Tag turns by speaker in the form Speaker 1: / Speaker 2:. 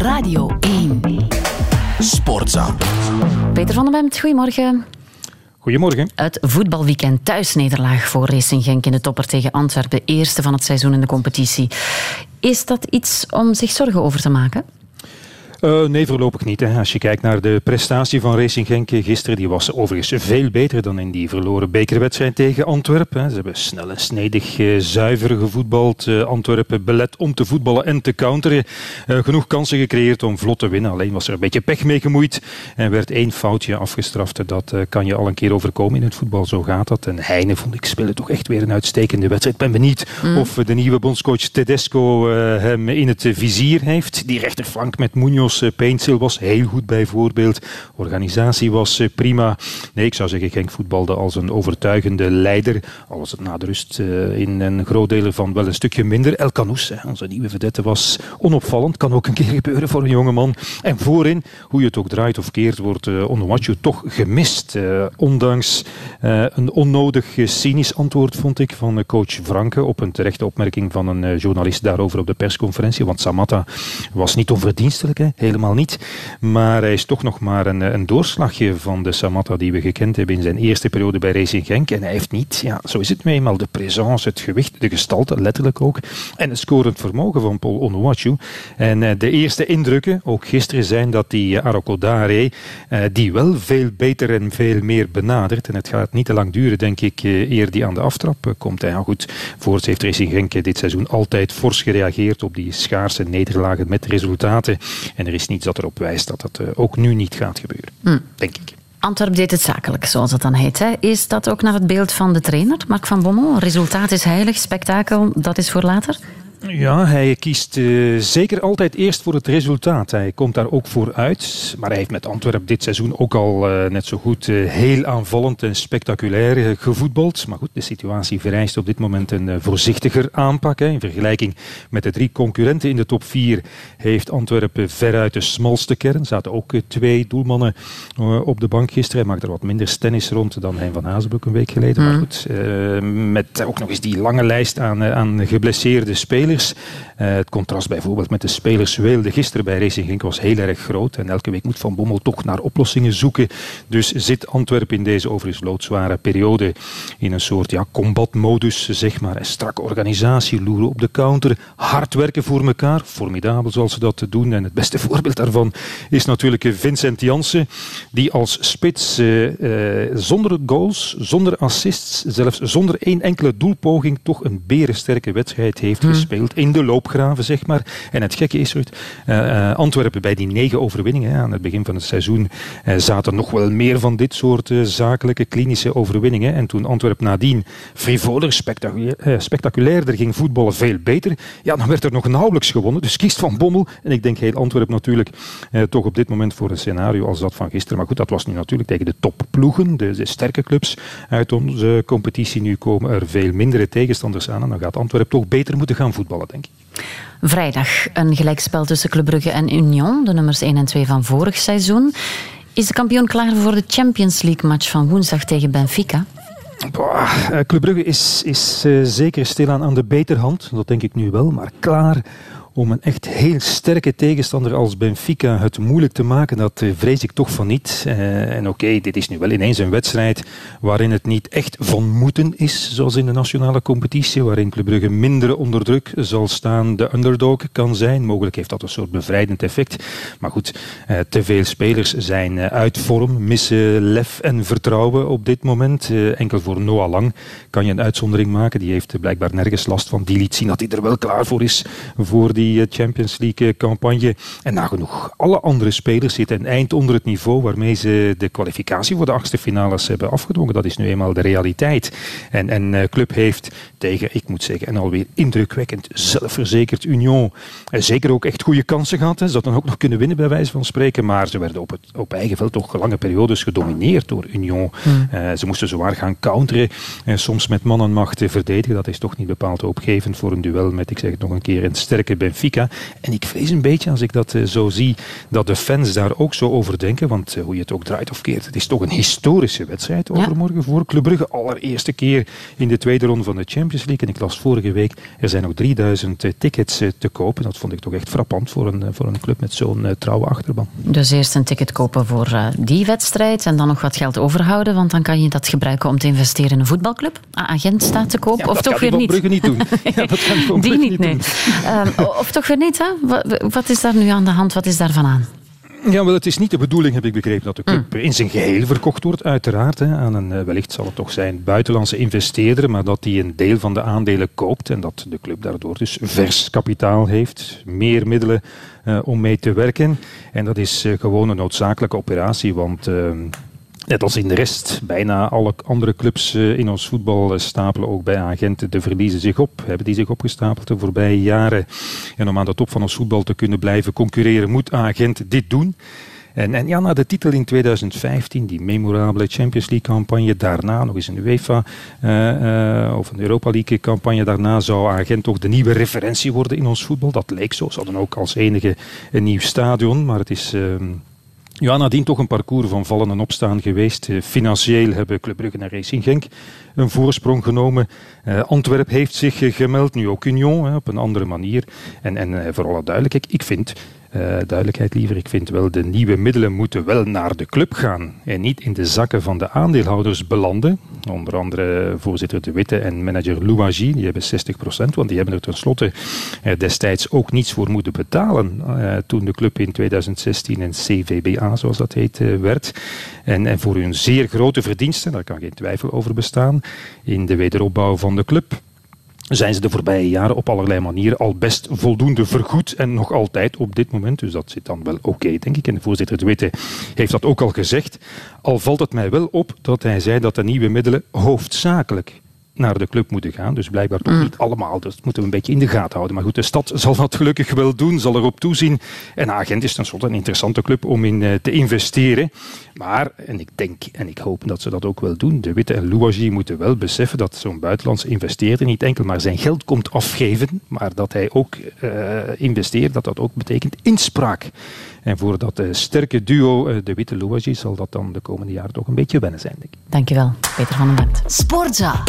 Speaker 1: Radio 1.
Speaker 2: Sportza.
Speaker 3: Peter van den Bemt, goedemorgen.
Speaker 4: Goedemorgen.
Speaker 3: Het voetbalweekend thuisnederlaag voor Racing Genk in de topper tegen Antwerpen. Eerste van het seizoen in de competitie. Is dat iets om zich zorgen over te maken?
Speaker 4: Uh, nee, voorlopig niet. Hè. Als je kijkt naar de prestatie van Racing Genk gisteren, die was overigens veel beter dan in die verloren bekerwedstrijd tegen Antwerpen. Ze hebben snel en snedig, uh, zuiver gevoetbald. Uh, Antwerpen belet om te voetballen en te counteren. genoeg kansen gecreëerd om vlot te winnen. Alleen was er een beetje pech mee gemoeid en werd één foutje afgestraft. Dat kan je al een keer overkomen in het voetbal. Zo gaat dat. En Heine vond ik spelen toch echt weer een uitstekende wedstrijd. Ik ben benieuwd mm. of de nieuwe bondscoach Tedesco hem in het vizier heeft. Die rechterflank met Munoz Jos Paintsel was heel goed bijvoorbeeld. Organisatie was eh, prima. Nee, ik zou zeggen, Genk voetbalde als een overtuigende leider. Al was het na de rust eh, in een groot deel van wel een stukje minder. El Canoes, onze nieuwe vedette, was onopvallend. Kan ook een keer gebeuren voor een jongeman. En voorin, hoe je het ook draait of keert, wordt Onuachu toch gemist. Ondanks een onnodig cynisch antwoord, vond ik, van coach Franke op een terechte opmerking van een journalist daarover op de persconferentie. Want Samatta was niet onverdienstelijk. Hè helemaal niet. Maar hij is toch nog maar een, een doorslagje van de Samatta die we gekend hebben in zijn eerste periode bij Racing Genk. En hij heeft niet, ja, zo is het nu eenmaal, de présence, het gewicht, de gestalte, letterlijk ook. En het scorend vermogen van Paul Onuachu. En uh, de eerste indrukken, ook gisteren, zijn dat die uh, Arakodare, uh, die wel veel beter en veel meer benadert. En het gaat niet te lang duren, denk ik, eer die aan de aftrap komt. Ja, goed, voorts heeft Racing Genk dit seizoen altijd fors gereageerd op die schaarse nederlagen met resultaten. En er is niets dat erop wijst dat dat eh, ook nu niet gaat gebeuren, mm. denk ik.
Speaker 3: Antwerp deed het zakelijk, zoals het dan heet. Hè. Is dat ook naar het beeld van de trainer, Mark van Bommel? Resultaat is heilig, spektakel, dat is voor later?
Speaker 4: Ja, hij kiest uh, zeker altijd eerst voor het resultaat. Hij komt daar ook voor uit. Maar hij heeft met Antwerpen dit seizoen ook al uh, net zo goed uh, heel aanvallend en spectaculair gevoetbald. Maar goed, de situatie vereist op dit moment een voorzichtiger aanpak. Hè. In vergelijking met de drie concurrenten in de top 4 heeft Antwerpen veruit de smalste kern. Er zaten ook twee doelmannen op de bank gisteren. Hij maakte er wat minder tennis rond dan hij van Hazenbroek een week geleden. Mm. Maar goed, met ook nog eens die lange lijst aan, aan geblesseerde spelers. Uh, het contrast bijvoorbeeld met de spelers weelde gisteren bij Racing Genk was heel erg groot. En elke week moet Van Bommel toch naar oplossingen zoeken. Dus zit Antwerpen in deze overigens loodzware periode in een soort ja, combatmodus, zeg maar. Een strakke organisatie, loeren op de counter, hard werken voor elkaar. Formidabel zoals ze dat doen. En het beste voorbeeld daarvan is natuurlijk Vincent Janssen, die als spits uh, uh, zonder goals, zonder assists, zelfs zonder één enkele doelpoging toch een berensterke wedstrijd heeft hmm. gespeeld in de loopgraven, zeg maar. En het gekke is, uh, Antwerpen bij die negen overwinningen aan het begin van het seizoen uh, zaten nog wel meer van dit soort zakelijke, klinische overwinningen. En toen Antwerpen nadien frivoler, spectaculair, spectaculairder ging voetballen, veel beter, ja, dan werd er nog nauwelijks gewonnen. Dus kiest Van Bommel, en ik denk heel Antwerpen natuurlijk, toch op dit moment voor een scenario als dat van gisteren. Maar goed, dat was nu natuurlijk tegen de topploegen, de, de sterke clubs uit onze competitie. Nu komen er veel mindere tegenstanders aan en dan gaat Antwerpen toch beter moeten gaan voetballen, denk ik.
Speaker 3: Vrijdag een gelijkspel tussen Club Brugge en Union, de nummers 1 en 2 van vorig seizoen. Is de kampioen klaar voor de Champions League match van woensdag tegen Benfica?
Speaker 4: Boah, eh, Club Brugge is, is uh, zeker stilaan aan de beterhand, dat denk ik nu wel, maar klaar om een echt heel sterke tegenstander als Benfica het moeilijk te maken, dat eh, vrees ik toch van niet. Uh, en oké, dit is nu wel ineens een wedstrijd waarin het niet echt van moeten is, zoals in de nationale competitie, waarin Club Brugge minder onder druk zal staan, de underdog kan zijn. Mogelijk heeft dat een soort bevrijdend effect. Maar goed, uh, te veel spelers zijn uit vorm, missen lef en vertrouwen op dit moment. enkel voor Noah Lang kan je een uitzondering maken. Die heeft blijkbaar nergens last van. Die liet zien dat hij er wel klaar voor is voor die eh, Champions League campagne. En nagenoeg alle andere spelers zitten een eind onder het niveau waarmee ze de kwalificatie voor de achtste finales hebben afgedwongen. Dat is nu eenmaal de realiteit. En, en uh, Club heeft tegen, ik moet zeggen, en alweer indrukwekkend zelfverzekerd Union zeker ook echt goede kansen gehad. Hè. Ze hadden ook nog kunnen winnen bij wijze van spreken, maar ze werden op, het, op eigen veld toch lange periodes gedomineerd door Union. Hmm. ze moesten zwaar gaan counteren, soms met man en macht verdedigen. Dat is toch niet bepaald opgevend voor een duel met, ik zeg het nog een keer, een sterke Benfica. En ik vrees een beetje, als ik dat zo zie, dat de fans daar ook zo over denken. Want hoe je het ook draait of keert, het is toch een historische wedstrijd overmorgen voor Club Brugge. Allereerste keer in de tweede ronde van de Champions League. En ik las vorige week, er zijn nog 3000 tickets te kopen. Dat vond ik toch echt frappant voor een, voor een club met zo'n trouwe achterban.
Speaker 3: Dus eerst een ticket kopen voor die wedstrijd en dan nog wat geld overhouden, want dan kan je dat gebruiken om te investeren in een voetbalclub. Agent staat te koop, of toch weer niet?
Speaker 4: Brugge niet doen. ja, dat kan
Speaker 3: die niet,
Speaker 4: niet
Speaker 3: nee. Um, of toch weer niet, hè? Wat is daar nu aan de hand? Wat is daarvan aan?
Speaker 4: Ja, wel, het is niet de bedoeling, heb ik begrepen, dat de club mm. in zijn geheel verkocht wordt, uiteraard. Hè, aan een, eh, wellicht zal het toch zijn, buitenlandse investeerder, maar dat die een deel van de aandelen koopt en dat de club daardoor dus vers kapitaal heeft, meer middelen uh, om mee te werken. En dat is uh, gewoon een noodzakelijke operatie, want... Uh, Net als in de rest, bijna alle andere clubs in ons voetbal stapelen ook bij agenten de verliezen zich op. Hebben die zich opgestapeld de voorbije jaren. En om aan de top van ons voetbal te kunnen blijven concurreren, moet agent dit doen. En, en, ja, na de titel in 2015, die memorabele Champions League campagne, daarna nog eens een UEFA uh, of een Europa League campagne, daarna zou Agent toch de nieuwe referentie worden in ons voetbal. Dat leek zo. Ze hadden ook als enige een nieuw stadion, maar het is... Uh, ja, nadien toch een parcours van vallen en opstaan geweest. Eh, financieel hebben Club Brugge en Racing Genk een voorsprong genomen. Uh, Antwerp heeft zich gemeld, nu ook Union, op een andere manier. En, en voor alle duidelijkheid, ik vind duidelijkheid liever. Ik vind wel, de nieuwe middelen moeten wel naar de club gaan en niet in de zakken van de aandeelhouders belanden. Onder andere voorzitter De Witte en manager Louagie, die hebben 60%, want die hebben er tenslotte uh, destijds ook niets voor moeten betalen uh, toen de club in 2016 een CVBA, zoals dat heet, werd. En, en voor hun zeer grote verdiensten, daar kan geen twijfel over bestaan, in de wederopbouw van de club zijn ze de voorbije jaren op allerlei manieren al best voldoende vergoed en nog altijd op dit moment. Dus dat zit dan wel oké, denk ik. En de voorzitter de Witte heeft dat ook al gezegd. Al valt het mij wel op dat hij zei dat de nieuwe middelen hoofdzakelijk naar de club moeten gaan. Dus blijkbaar toch mm. niet allemaal. Dat moeten we een beetje in de gaten houden. Maar goed, de stad zal dat gelukkig wel doen, zal erop toezien. En Agent is tenslotte een interessante club om in uh, te investeren. Maar, en ik denk en ik hoop dat ze dat ook wel doen, de Witte en Louagie moeten wel beseffen dat zo'n buitenlandse investeerder niet enkel maar zijn geld komt afgeven, maar dat hij ook uh, investeert, dat dat ook betekent inspraak. En voor dat uh, sterke duo, de Witte Louagie, zal dat dan de komende jaren toch een beetje wennen zijn, denk ik.
Speaker 3: Dankjewel, Peter van den Bent. Sportza.